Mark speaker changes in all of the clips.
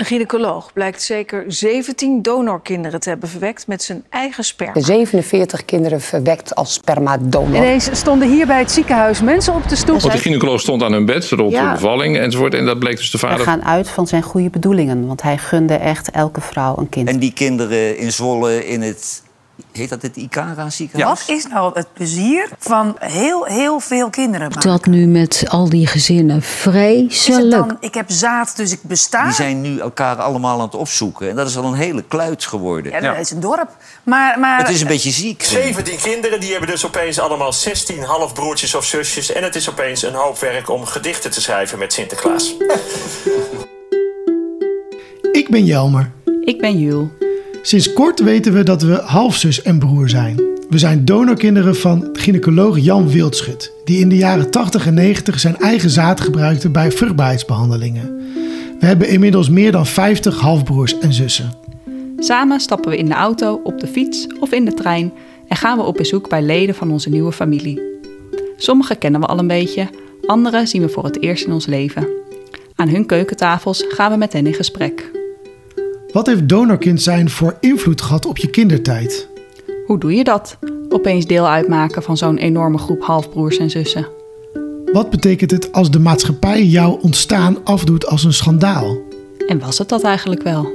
Speaker 1: Een gynaecoloog blijkt zeker 17 donorkinderen te hebben verwekt met zijn eigen sperma.
Speaker 2: 47 kinderen verwekt als spermadonor.
Speaker 1: Ineens stonden hier bij het ziekenhuis mensen op de stoep.
Speaker 3: Want de gynaecoloog stond aan hun bed rond de bevalling enzovoort. En dat bleek dus de
Speaker 4: We
Speaker 3: vader.
Speaker 4: gaan uit van zijn goede bedoelingen, want hij gunde echt elke vrouw een kind.
Speaker 5: En die kinderen in Zwolle in het, heet dat het Icara ziekenhuis?
Speaker 6: Wat is nou het plezier van heel, heel veel kinderen maken?
Speaker 7: Dat nu met al die gezinnen
Speaker 6: Is het
Speaker 7: vreselijk.
Speaker 6: dan, ik heb zaad, dus ik besta?
Speaker 5: Die zijn nu elkaar allemaal aan het opzoeken. En dat is al een hele kluit geworden.
Speaker 6: Ja, dat is een dorp. Maar, maar,
Speaker 5: Het is een beetje ziek.
Speaker 8: 17 kinderen, die hebben dus opeens allemaal 16 halfbroertjes of zusjes. En het is opeens een hoop werk om gedichten te schrijven met Sinterklaas.
Speaker 9: Ik ben Jelmer.
Speaker 10: Ik ben Jul.
Speaker 9: Sinds kort weten we dat we halfzus en broer zijn. We zijn donorkinderen van gynaecoloog Jan Wildschut, die in de jaren 80 en 90 zijn eigen zaad gebruikte bij vruchtbaarheidsbehandelingen. We hebben inmiddels meer dan 50 halfbroers en zussen.
Speaker 10: Samen stappen we in de auto, op de fiets of in de trein en gaan we op bezoek bij leden van onze nieuwe familie. Sommige kennen we al een beetje, andere zien we voor het eerst in ons leven. Aan hun keukentafels gaan we met hen in gesprek.
Speaker 9: Wat heeft donorkind zijn voor invloed gehad op je kindertijd?
Speaker 10: Hoe doe je dat? Opeens deel uitmaken van zo'n enorme groep halfbroers en zussen.
Speaker 9: Wat betekent het als de maatschappij jouw ontstaan afdoet als een schandaal?
Speaker 10: En was het dat eigenlijk wel?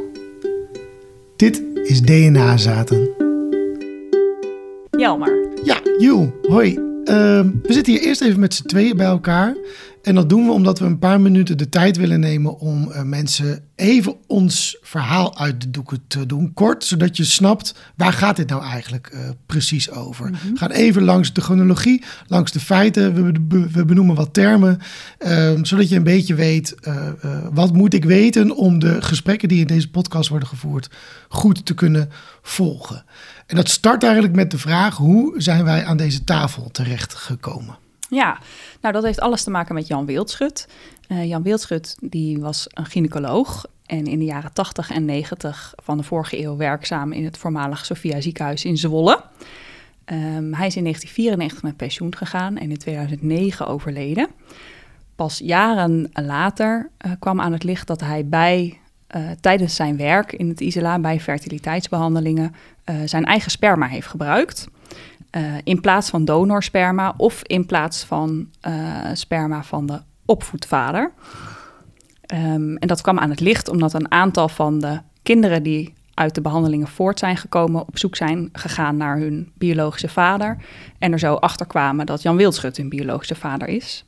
Speaker 9: Dit is DNA-zaten.
Speaker 10: Jelmer.
Speaker 9: Ja, Joel, hoi. Ehm, we zitten hier eerst even met z'n tweeën bij elkaar. En dat doen we omdat we een paar minuten de tijd willen nemen om eh, mensen even ons verhaal uit de doeken te doen. Kort, zodat je snapt waar gaat dit nou eigenlijk eh, precies over. We gaan even langs de chronologie, langs de feiten. We, we benoemen wat termen, ehm, zodat je een beetje weet eh, wat moet ik weten om de gesprekken die in deze podcast worden gevoerd goed te kunnen volgen. En dat start eigenlijk met de vraag: hoe zijn wij aan deze tafel terechtgekomen?
Speaker 10: Ja, nou dat heeft alles te maken met Jan Wildschut. Eh, Jan Wildschut die was een gynaecoloog en in de jaren 80 en 90 van de vorige eeuw werkzaam in het voormalig Sophia ziekenhuis in Zwolle. Ehm, hij is in 1994 met pensioen gegaan en in 2009 overleden. Pas jaren later eh, kwam aan het licht dat hij bij, eh, tijdens zijn werk in het Isela bij fertiliteitsbehandelingen eh, zijn eigen sperma heeft gebruikt. Eh, in plaats van donorsperma of in plaats van eh, sperma van de opvoedvader. Ehm, en dat kwam aan het licht omdat een aantal van de kinderen die uit de behandelingen voort zijn gekomen, op zoek zijn gegaan naar hun biologische vader. En er zo achter kwamen dat Jan Wildschut hun biologische vader is.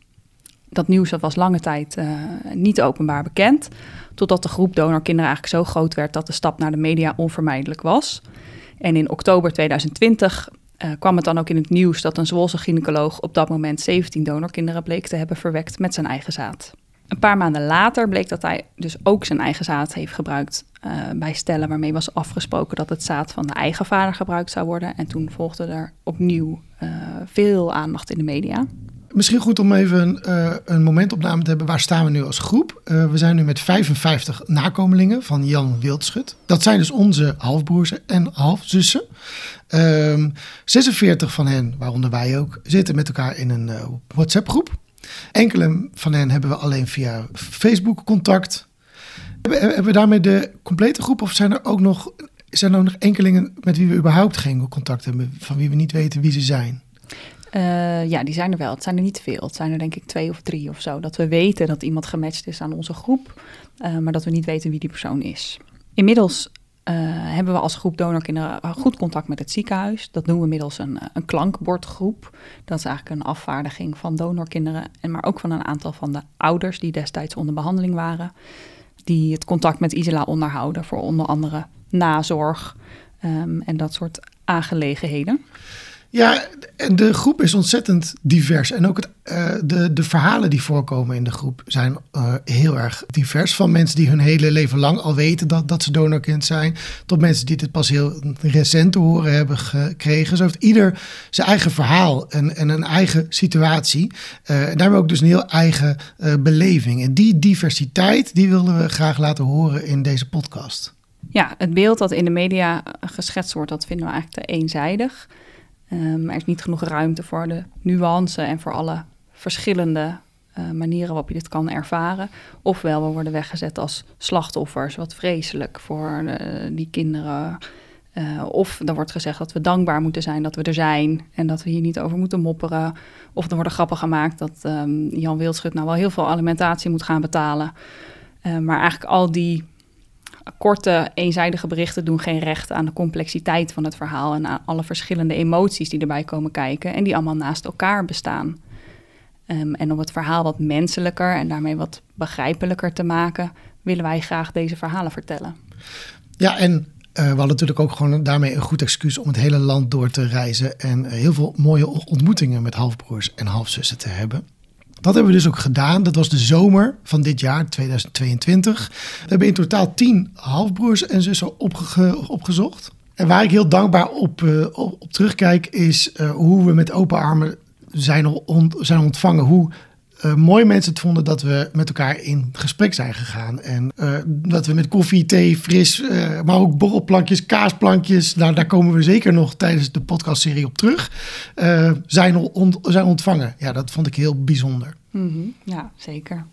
Speaker 10: Dat nieuws dat was lange tijd eh, niet openbaar bekend. Totdat de groep donorkinderen eigenlijk zo groot werd dat de stap naar de media onvermijdelijk was. En in oktober 2020 eh, kwam het dan ook in het nieuws dat een Zwolse gynaecoloog op dat moment 17 donorkinderen bleek te hebben verwekt met zijn eigen zaad. Een paar maanden later bleek dat hij dus ook zijn eigen zaad heeft gebruikt eh, bij stellen waarmee was afgesproken dat het zaad van de eigen vader gebruikt zou worden. En toen volgde er opnieuw eh, veel aandacht in de media.
Speaker 9: Misschien goed om even een, eh, een momentopname te hebben. Waar staan we nu als groep? Eh, we zijn nu met 55 nakomelingen van Jan Wildschut. Dat zijn dus onze halfbroers en halfzussen. Ehm 46 van hen, waaronder wij ook, zitten met elkaar in een eh, WhatsApp-groep. Enkele van hen hebben we alleen via Facebook contact. Hebben, hebben we daarmee de complete groep of zijn er ook nog, zijn er nog enkelingen met wie we überhaupt geen contact hebben, van wie we niet weten wie ze zijn?
Speaker 10: Eh, ja, die zijn er wel. Het zijn er niet veel. Het zijn er denk ik twee of drie of zo. Dat we weten dat iemand gematcht is aan onze groep, eh, maar dat we niet weten wie die persoon is. Inmiddels eh, hebben we als groep donorkinderen goed contact met het ziekenhuis. Dat doen we middels een, een klankbordgroep. Dat is eigenlijk een afvaardiging van donorkinderen, en maar ook van een aantal van de ouders die destijds onder behandeling waren. Die het contact met Isela onderhouden voor onder andere nazorg ehm, en dat soort aangelegenheden.
Speaker 9: Ja, en de groep is ontzettend divers. En ook het, eh, de, de verhalen die voorkomen in de groep zijn eh, heel erg divers. Van mensen die hun hele leven lang al weten dat, dat ze donorkind zijn. Tot mensen die dit pas heel recent te horen hebben gekregen. Zo heeft ieder zijn eigen verhaal en, en een eigen situatie. Eh, en daarmee ook dus een heel eigen beleving. En die diversiteit, die wilden we graag laten horen in deze podcast.
Speaker 10: Ja, het beeld dat in de media geschetst wordt, dat vinden we eigenlijk te eenzijdig. Um, er is niet genoeg ruimte voor de nuance en voor alle verschillende eh, manieren waarop je dit kan ervaren. Ofwel, we worden weggezet als slachtoffers, wat vreselijk voor eh, die kinderen. Uh, of er wordt gezegd dat we dankbaar moeten zijn dat we er zijn en dat we hier niet over moeten mopperen. Of er worden grappen gemaakt dat um, Jan Wildschut nou wel heel veel alimentatie moet gaan betalen. Maar eigenlijk al die korte, eenzijdige berichten doen geen recht aan de complexiteit van het verhaal en aan alle verschillende emoties die erbij komen kijken en die allemaal naast elkaar bestaan. Um, en om het verhaal wat menselijker en daarmee wat begrijpelijker te maken, willen wij graag deze verhalen vertellen.
Speaker 9: Ja, en uh, we hadden natuurlijk ook gewoon daarmee een goed excuus om het hele land door te reizen en uh, heel veel mooie ontmoetingen met halfbroers en halfzussen te hebben. Dat hebben we dus ook gedaan. Dat was de zomer van dit jaar, 2022. We hebben in totaal tien halfbroers en zussen opge opgezocht. En waar ik heel dankbaar op, uh, op, terugkijk, is uh, hoe we met open armen zijn, zijn ontvangen. Hoe uh, mooi mensen het vonden dat we met elkaar in gesprek zijn gegaan. En uh, dat we met koffie, thee, fris, uh, maar ook borrelplankjes, kaasplankjes, nou, daar komen we zeker nog tijdens de podcastserie op terug, zijn, on zijn ontvangen. Ja, dat vond ik heel bijzonder.
Speaker 10: Mm -hmm. Ja, zeker.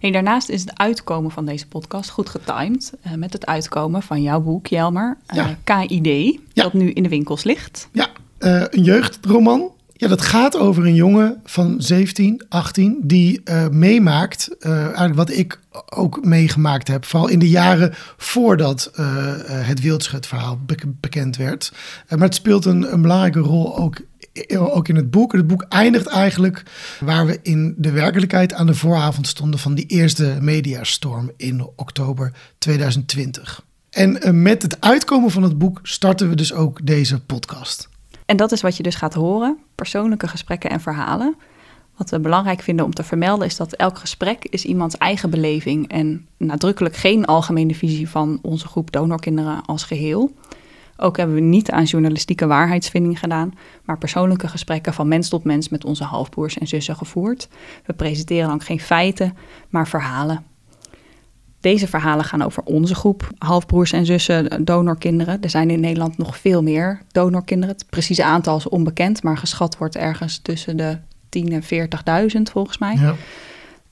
Speaker 10: En daarnaast is het uitkomen van deze podcast goed getimed met het uitkomen van jouw boek, Jelmer, ja. KID, ja. dat nu in de winkels ligt.
Speaker 9: Ja, een jeugdroman ja, dat gaat over een jongen van 17, 18 die uh, meemaakt, eigenlijk wat ik ook meegemaakt heb, vooral in de jaren voordat uh, het Wildschut-verhaal be bekend werd. maar het speelt een, een belangrijke rol ook ook in het boek. Het boek eindigt eigenlijk waar we in de werkelijkheid aan de vooravond stonden van die eerste mediastorm in oktober 2020. En met het uitkomen van het boek starten we dus ook deze podcast.
Speaker 10: En dat is wat je dus gaat horen: persoonlijke gesprekken en verhalen. Wat we belangrijk vinden om te vermelden is dat elk gesprek is iemands eigen beleving en nadrukkelijk geen algemene visie van onze groep donorkinderen als geheel. Ook hebben we niet aan journalistieke waarheidsvinding gedaan, maar persoonlijke gesprekken van mens tot mens met onze halfbroers en zussen gevoerd. We presenteren dan geen feiten, maar verhalen. Deze verhalen gaan over onze groep halfbroers en zussen donorkinderen. Er zijn in Nederland nog veel meer donorkinderen. Het precieze aantal is onbekend, maar geschat wordt ergens tussen de 10.000 en 40.000 volgens mij. Ja.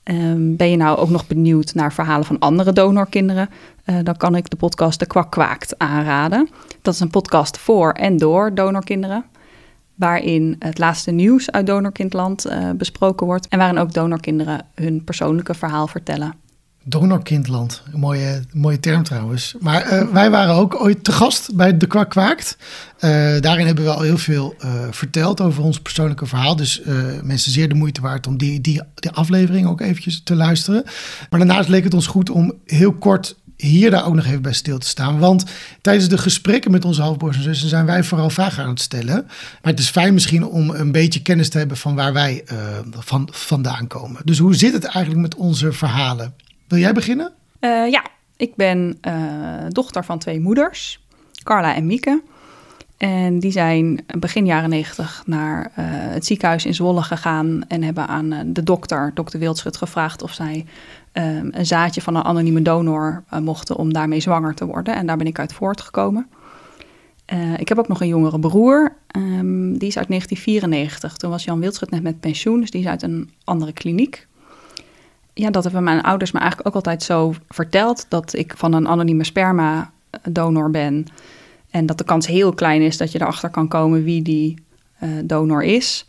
Speaker 10: Um, ben je nou ook nog benieuwd naar verhalen van andere donorkinderen? Uh, dan kan ik de podcast De Kwak Kwaakt aanraden. Dat is een podcast voor en door donorkinderen. Waarin het laatste nieuws uit donorkindland uh, besproken wordt. En waarin ook donorkinderen hun persoonlijke verhaal vertellen.
Speaker 9: Donorkindland, een mooie, mooie term trouwens. Maar uh, wij waren ook ooit te gast bij De Kwak Kwaakt. Uh, daarin hebben we al heel veel uh, verteld over ons persoonlijke verhaal. Dus mensen zeer de moeite waard om die, die, die aflevering ook eventjes te luisteren. Maar daarnaast leek het ons goed om heel kort hier daar ook nog even bij stil te staan. Want tijdens de gesprekken met onze halfbroers en zussen zijn wij vooral vragen aan het stellen. Maar het is fijn misschien om een beetje kennis te hebben van waar wij van, vandaan komen. Dus hoe zit het eigenlijk met onze verhalen? Wil jij beginnen?
Speaker 10: Uh, ja, ik ben uh, dochter van twee moeders, Carla en Mieke. En die zijn begin jaren negentig naar uh, het ziekenhuis in Zwolle gegaan en hebben aan de dokter, dokter Wildschut, gevraagd of zij een zaadje van een anonieme donor mochten om daarmee zwanger te worden. En daar ben ik uit voortgekomen. ik heb ook nog een jongere broer, um, die is uit 1994. Toen was Jan Wildschut net met pensioen, dus die is uit een andere kliniek ja, dat hebben mijn ouders me eigenlijk ook altijd zo verteld. Dat ik van een anonieme sperma donor ben. En dat de kans heel klein is dat je erachter kan komen wie die uh, donor is.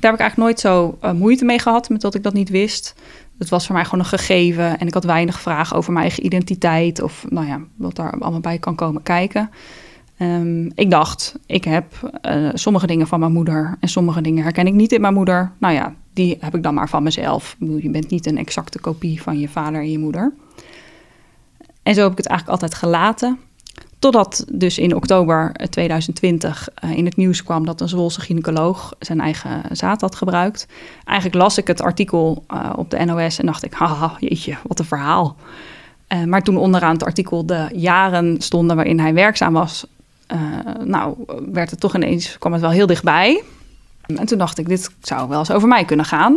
Speaker 10: Daar heb ik eigenlijk nooit zo uh, moeite mee gehad met dat ik dat niet wist. Het was voor mij gewoon een gegeven en ik had weinig vragen over mijn eigen identiteit of nou ja, wat daar allemaal bij kan komen kijken. Um, ik dacht, ik heb sommige dingen van mijn moeder en sommige dingen herken ik niet in mijn moeder. Nou ja, die heb ik dan maar van mezelf. Je bent niet een exacte kopie van je vader en je moeder. En zo heb ik het eigenlijk altijd gelaten. Totdat dus in oktober 2020 uh, in het nieuws kwam dat een Zwolse gynaecoloog zijn eigen zaad had gebruikt. Eigenlijk las ik het artikel uh, op de NOS en dacht ik, haha, jeetje, wat een verhaal. Uh, maar toen onderaan het artikel de jaren stonden waarin hij werkzaam was, nou, werd het toch ineens, kwam het wel heel dichtbij. En toen dacht ik, dit zou wel eens over mij kunnen gaan.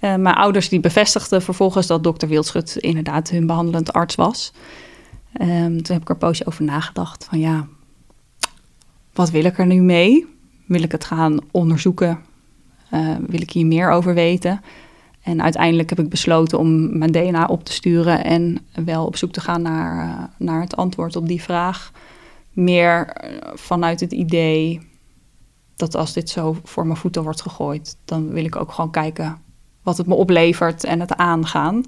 Speaker 10: Uh, mijn ouders die bevestigden vervolgens dat dokter Wildschut inderdaad hun behandelend arts was. Um, toen heb ik er een poosje over nagedacht van ja, wat wil ik er nu mee? Wil ik het gaan onderzoeken? Uh, wil ik hier meer over weten? En uiteindelijk heb ik besloten om mijn DNA op te sturen en wel op zoek te gaan naar, uh, naar het antwoord op die vraag. Meer vanuit het idee dat als dit zo voor mijn voeten wordt gegooid, dan wil ik ook gewoon kijken wat het me oplevert en het aangaan.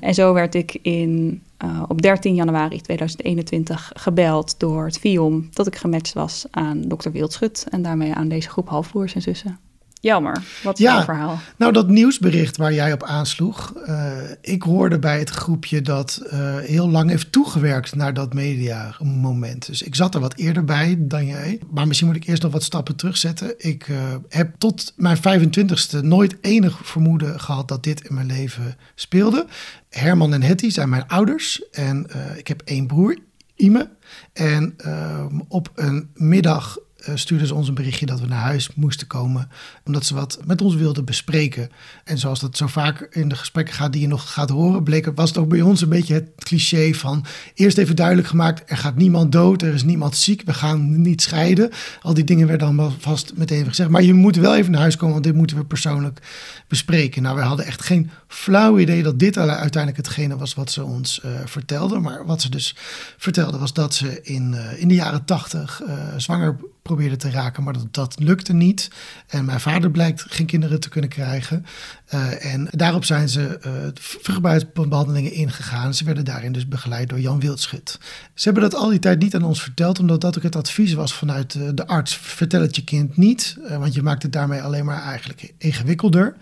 Speaker 10: En zo werd ik in, uh, op 13 januari 2021 gebeld door het FIOM dat ik gematcht was aan dokter Wildschut en daarmee aan deze groep halfbroers en zussen. Jammer. Wat is
Speaker 9: ja,
Speaker 10: jouw verhaal?
Speaker 9: Nou, dat nieuwsbericht waar jij op aansloeg. Uh, ik hoorde bij het groepje dat uh, heel lang heeft toegewerkt naar dat media moment. Dus ik zat er wat eerder bij dan jij. Maar misschien moet ik eerst nog wat stappen terugzetten. Ik uh, heb tot mijn 25ste nooit enig vermoeden gehad dat dit in mijn leven speelde. Herman en Hetty zijn mijn ouders. En ik heb één broer, Ime. En ehm, op een middag stuurden ze ons een berichtje dat we naar huis moesten komen. Omdat ze wat met ons wilden bespreken. En zoals dat zo vaak in de gesprekken gaat die je nog gaat horen, bleek, was het ook bij ons een beetje het cliché van eerst even duidelijk gemaakt: er gaat niemand dood, er is niemand ziek, we gaan niet scheiden. Al die dingen werden dan vast meteen gezegd. Maar je moet wel even naar huis komen, want dit moeten we persoonlijk bespreken. Nou, we hadden echt geen flauw idee dat dit uiteindelijk hetgene was wat ze ons uh, vertelden. Maar wat ze dus vertelden was dat ze in, uh, in de jaren tachtig uh, zwanger probeerde te raken, maar dat, dat lukte niet. En mijn vader blijkt geen kinderen te kunnen krijgen. Uh, en daarop zijn ze uh, vruchtbaarheidsbehandelingen ingegaan. Ze werden daarin dus begeleid door Jan Wildschut. Ze hebben dat al die tijd niet aan ons verteld, omdat dat ook het advies was vanuit uh, de arts. Vertel het je kind niet, want je maakt het daarmee alleen maar eigenlijk ingewikkelder.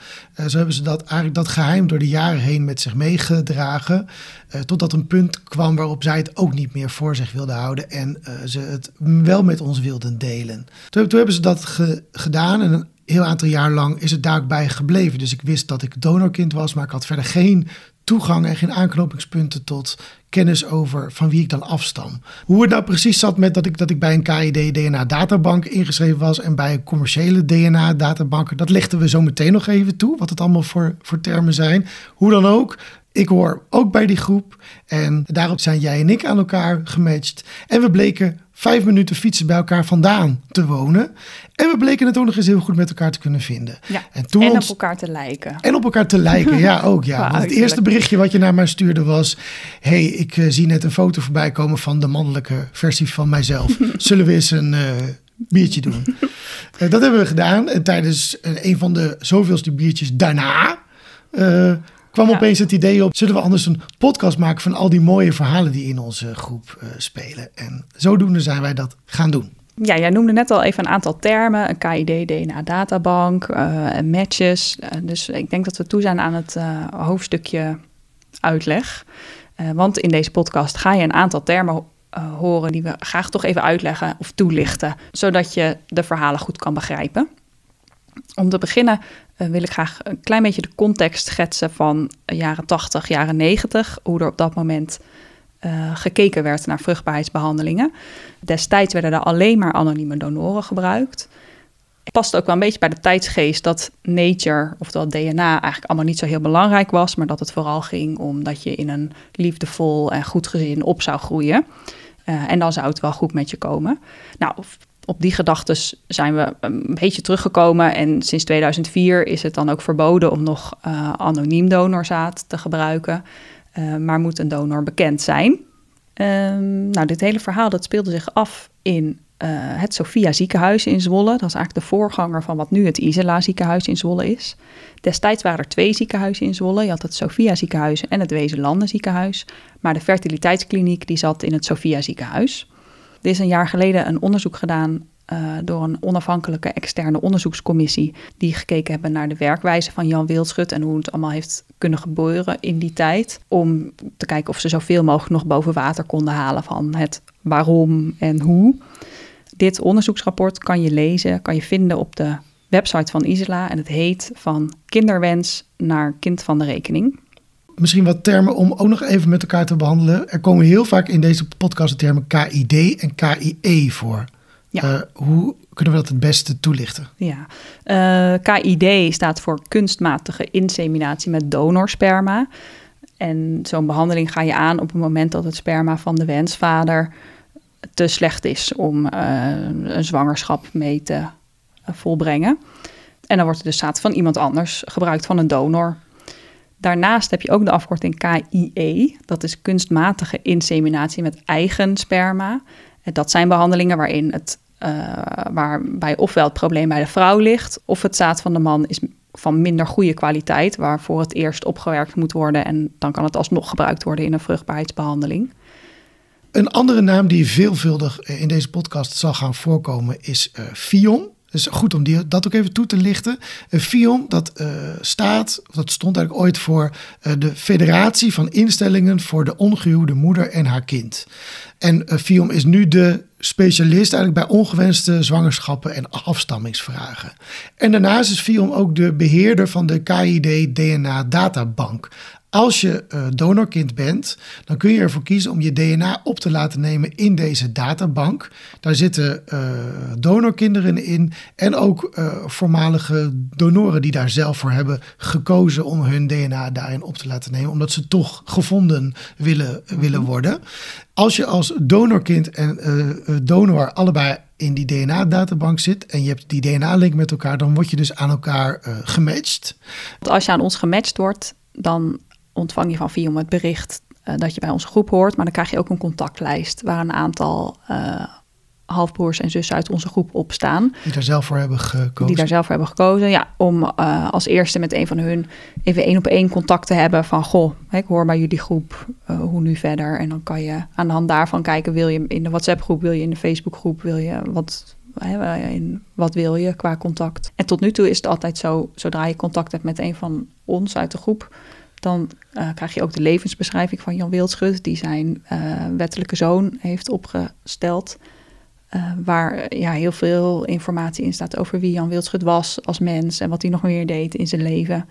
Speaker 9: zo hebben ze dat, eigenlijk dat geheim door de jaren heen met zich meegedragen. totdat een punt kwam waarop zij het ook niet meer voor zich wilden houden. En ze het wel met ons wilden delen. Toen, hebben ze dat ge, gedaan en een heel aantal jaar lang is het daar bij gebleven. Dus ik wist dat ik donorkind was, maar ik had verder geen toegang en geen aanknopingspunten tot kennis over van wie ik dan afstam. Hoe het nou precies zat met dat ik, dat ik bij een KID DNA-databank ingeschreven was en bij een commerciële DNA-databank, dat lichten we zo meteen nog even toe, wat het allemaal voor, voor termen zijn. Hoe dan ook, ik hoor ook bij die groep en daarop zijn jij en ik aan elkaar gematcht. En we bleken vijf minuten fietsen bij elkaar vandaan te wonen. En we bleken het ook nog eens heel goed met elkaar te kunnen vinden.
Speaker 10: Ja,
Speaker 9: en, toen
Speaker 10: en
Speaker 9: ons...
Speaker 10: op elkaar te lijken.
Speaker 9: En op elkaar te lijken, ja ook. Ja. Want het eerste berichtje wat je naar mij stuurde was... hey, ik uh, zie net een foto voorbij komen van de mannelijke versie van mijzelf. Zullen we eens een... Uh, biertje doen. uh, dat hebben we gedaan. En tijdens een van de zoveelste biertjes daarna kwam ja. opeens het idee op: zullen we anders een podcast maken van al die mooie verhalen die in onze groep uh, spelen? En zodoende zijn wij dat gaan doen.
Speaker 10: Ja, jij noemde net al even een aantal termen: een KID, DNA-databank, uh, matches. Uh, dus ik denk dat we toe zijn aan het hoofdstukje uitleg. want in deze podcast ga je een aantal termen horen die we graag toch even uitleggen of toelichten, zodat je de verhalen goed kan begrijpen. Om te beginnen uh, wil ik graag een klein beetje de context schetsen van jaren 80, jaren 90. Hoe er op dat moment uh, gekeken werd naar vruchtbaarheidsbehandelingen. Destijds werden er alleen maar anonieme donoren gebruikt. Het past ook wel een beetje bij de tijdsgeest dat nature, oftewel DNA, eigenlijk allemaal niet zo heel belangrijk was. Maar dat het vooral ging om dat je in een liefdevol en goed gezin op zou groeien. En dan zou het wel goed met je komen. Nou, op die gedachten zijn we een beetje teruggekomen. En sinds 2004 is het dan ook verboden om nog uh, anoniem donorzaad te gebruiken. Uh, maar moet een donor bekend zijn. Um, nou, dit hele verhaal dat speelde zich af in uh, het Sophia ziekenhuis in Zwolle. Dat is eigenlijk de voorganger van wat nu het Isela ziekenhuis in Zwolle is. Destijds waren er twee ziekenhuizen in Zwolle. Je had het Sophia ziekenhuis en het Wezenlanden ziekenhuis. Maar de fertiliteitskliniek die zat in het Sophia ziekenhuis. Er is een jaar geleden een onderzoek gedaan uh, door een onafhankelijke externe onderzoekscommissie. die gekeken hebben naar de werkwijze van Jan Wildschut. en hoe het allemaal heeft kunnen gebeuren in die tijd. Om te kijken of ze zoveel mogelijk nog boven water konden halen van het waarom en hoe. Dit onderzoeksrapport kan je lezen, kan je vinden op de website van Isela. En het heet Van kinderwens naar kind van de rekening
Speaker 9: misschien wat termen om ook nog even met elkaar te behandelen. Er komen heel vaak in deze podcast de termen KID en KIE voor. Ja. Uh, hoe kunnen we dat het beste toelichten?
Speaker 10: Ja, uh, KID staat voor kunstmatige inseminatie met donorsperma. En zo'n behandeling ga je aan op het moment dat het sperma van de wensvader te slecht is om uh, een zwangerschap mee te volbrengen. En dan wordt er dus zaad van iemand anders gebruikt van een donor. Daarnaast heb je ook de afkorting KIE. Dat is kunstmatige inseminatie met eigen sperma. Dat zijn behandelingen waarin het, uh, waarbij ofwel het probleem bij de vrouw ligt, of het zaad van de man is van minder goede kwaliteit, waarvoor het eerst opgewerkt moet worden en dan kan het alsnog gebruikt worden in een vruchtbaarheidsbehandeling.
Speaker 9: Een andere naam die veelvuldig in deze podcast zal gaan voorkomen is uh, FIOM. Dus goed om die, dat ook even toe te lichten. Een FIOM, dat uh, staat, dat stond eigenlijk ooit voor uh, de Federatie van Instellingen voor de Ongehuwde Moeder en haar Kind. En uh, FIOM is nu de specialist eigenlijk bij ongewenste zwangerschappen en afstammingsvragen. En daarnaast is FIOM ook de beheerder van de KID DNA databank. Als je uh, donorkind bent, dan kun je ervoor kiezen om je DNA op te laten nemen in deze databank. Daar zitten uh, donorkinderen in en ook uh, voormalige donoren die daar zelf voor hebben gekozen om hun DNA daarin op te laten nemen, omdat ze toch gevonden willen, willen worden. Als je als donorkind en donor allebei in die DNA-databank zit en je hebt die DNA-link met elkaar, dan word je dus aan elkaar gematcht.
Speaker 10: Als je aan ons gematcht wordt, dan ontvang je van Viom het bericht uh, dat je bij onze groep hoort. Maar dan krijg je ook een contactlijst waar een aantal uh, halfbroers en zussen uit onze groep op staan.
Speaker 9: Die daar zelf voor hebben gekozen.
Speaker 10: Die daar zelf voor hebben gekozen, ja. Om uh, als eerste met een van hun even één op één contact te hebben van... goh, ik hoor bij jullie groep, hoe nu verder? En dan kan je aan de hand daarvan kijken... wil je in de WhatsApp-groep, wil je in de Facebook-groep... wil je wat in wat wil je qua contact. En tot nu toe is het altijd zo, zodra je contact hebt met een van ons uit de groep, dan uh, krijg je ook de levensbeschrijving van Jan Wildschut, die zijn uh, wettelijke zoon heeft opgesteld. Uh, waar ja, heel veel informatie in staat over wie Jan Wildschut was als mens en wat hij nog meer deed in zijn leven.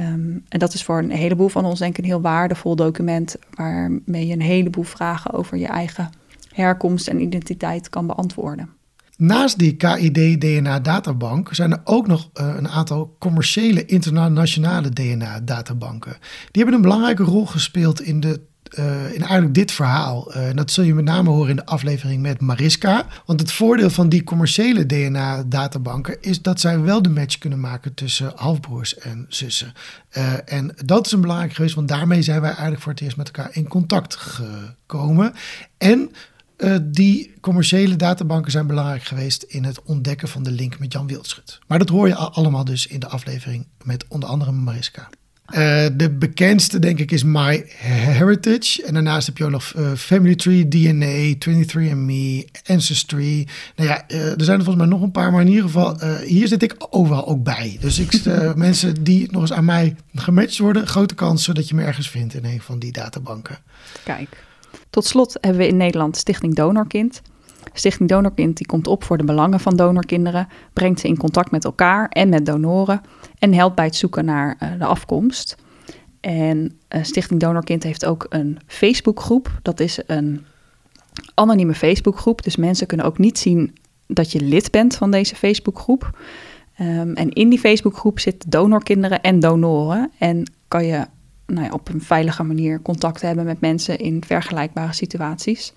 Speaker 10: Um, en dat is voor een heleboel van ons denk ik een heel waardevol document waarmee je een heleboel vragen over je eigen herkomst en identiteit kan beantwoorden.
Speaker 9: Naast die KID-DNA-databank zijn er ook nog uh, een aantal commerciële internationale DNA-databanken. Die hebben een belangrijke rol gespeeld in, de, uh, in eigenlijk dit verhaal. En dat zul je met name horen in de aflevering met Mariska. Want het voordeel van die commerciële DNA-databanken is dat zij wel de match kunnen maken tussen halfbroers en zussen. en dat is een belangrijk geweest, want daarmee zijn wij eigenlijk voor het eerst met elkaar in contact gekomen. En uh, die commerciële databanken zijn belangrijk geweest in het ontdekken van de link met Jan Wildschut. Maar dat hoor je allemaal dus in de aflevering met onder andere Mariska. Uh, de bekendste, denk ik, is My Heritage. En daarnaast heb je ook nog uh, Family Tree, DNA, 23andMe, Ancestry. Nou ja, uh, er zijn er volgens mij nog een paar, maar in ieder geval, hier zit ik overal ook bij. Dus ik, mensen die nog eens aan mij gematcht worden, grote kans dat je me ergens vindt in een van die databanken.
Speaker 10: Kijk. Tot slot hebben we in Nederland Stichting Donorkind. Stichting Donorkind die komt op voor de belangen van donorkinderen, brengt ze in contact met elkaar en met donoren en helpt bij het zoeken naar uh, de afkomst. En uh, Stichting Donorkind heeft ook een Facebookgroep. Dat is een anonieme Facebookgroep, dus mensen kunnen ook niet zien dat je lid bent van deze Facebookgroep. Um, en in die Facebookgroep zitten donorkinderen en donoren en kan je nou ja, op een veilige manier contact hebben met mensen in vergelijkbare situaties.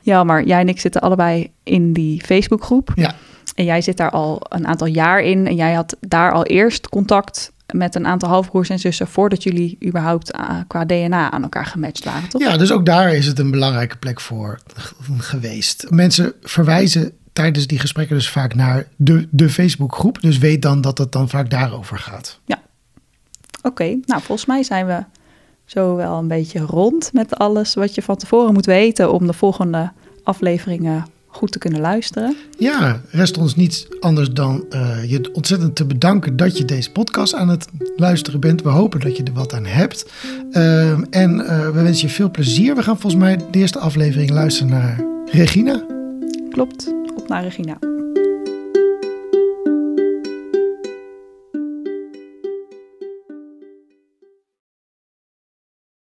Speaker 10: Ja, maar jij en ik zitten allebei in die Facebookgroep.
Speaker 9: Ja.
Speaker 10: En jij zit daar al een aantal jaar in. En jij had daar al eerst contact met een aantal halfbroers en zussen voordat jullie überhaupt uh, qua DNA aan elkaar gematcht waren, toch?
Speaker 9: Ja, dus ook daar is het een belangrijke plek voor geweest. Mensen verwijzen tijdens die gesprekken dus vaak naar de, de Facebookgroep. Dus weet dan dat het dan vaak daarover gaat.
Speaker 10: Ja, okay, nou volgens mij zijn we zo wel een beetje rond met alles wat je van tevoren moet weten om de volgende afleveringen goed te kunnen luisteren.
Speaker 9: Ja, rest ons niets anders dan uh, je ontzettend te bedanken dat je deze podcast aan het luisteren bent. We hopen dat je er wat aan hebt. Uh, en uh, we wensen je veel plezier. We gaan volgens mij de eerste aflevering luisteren naar Regina.
Speaker 10: Klopt, op naar Regina.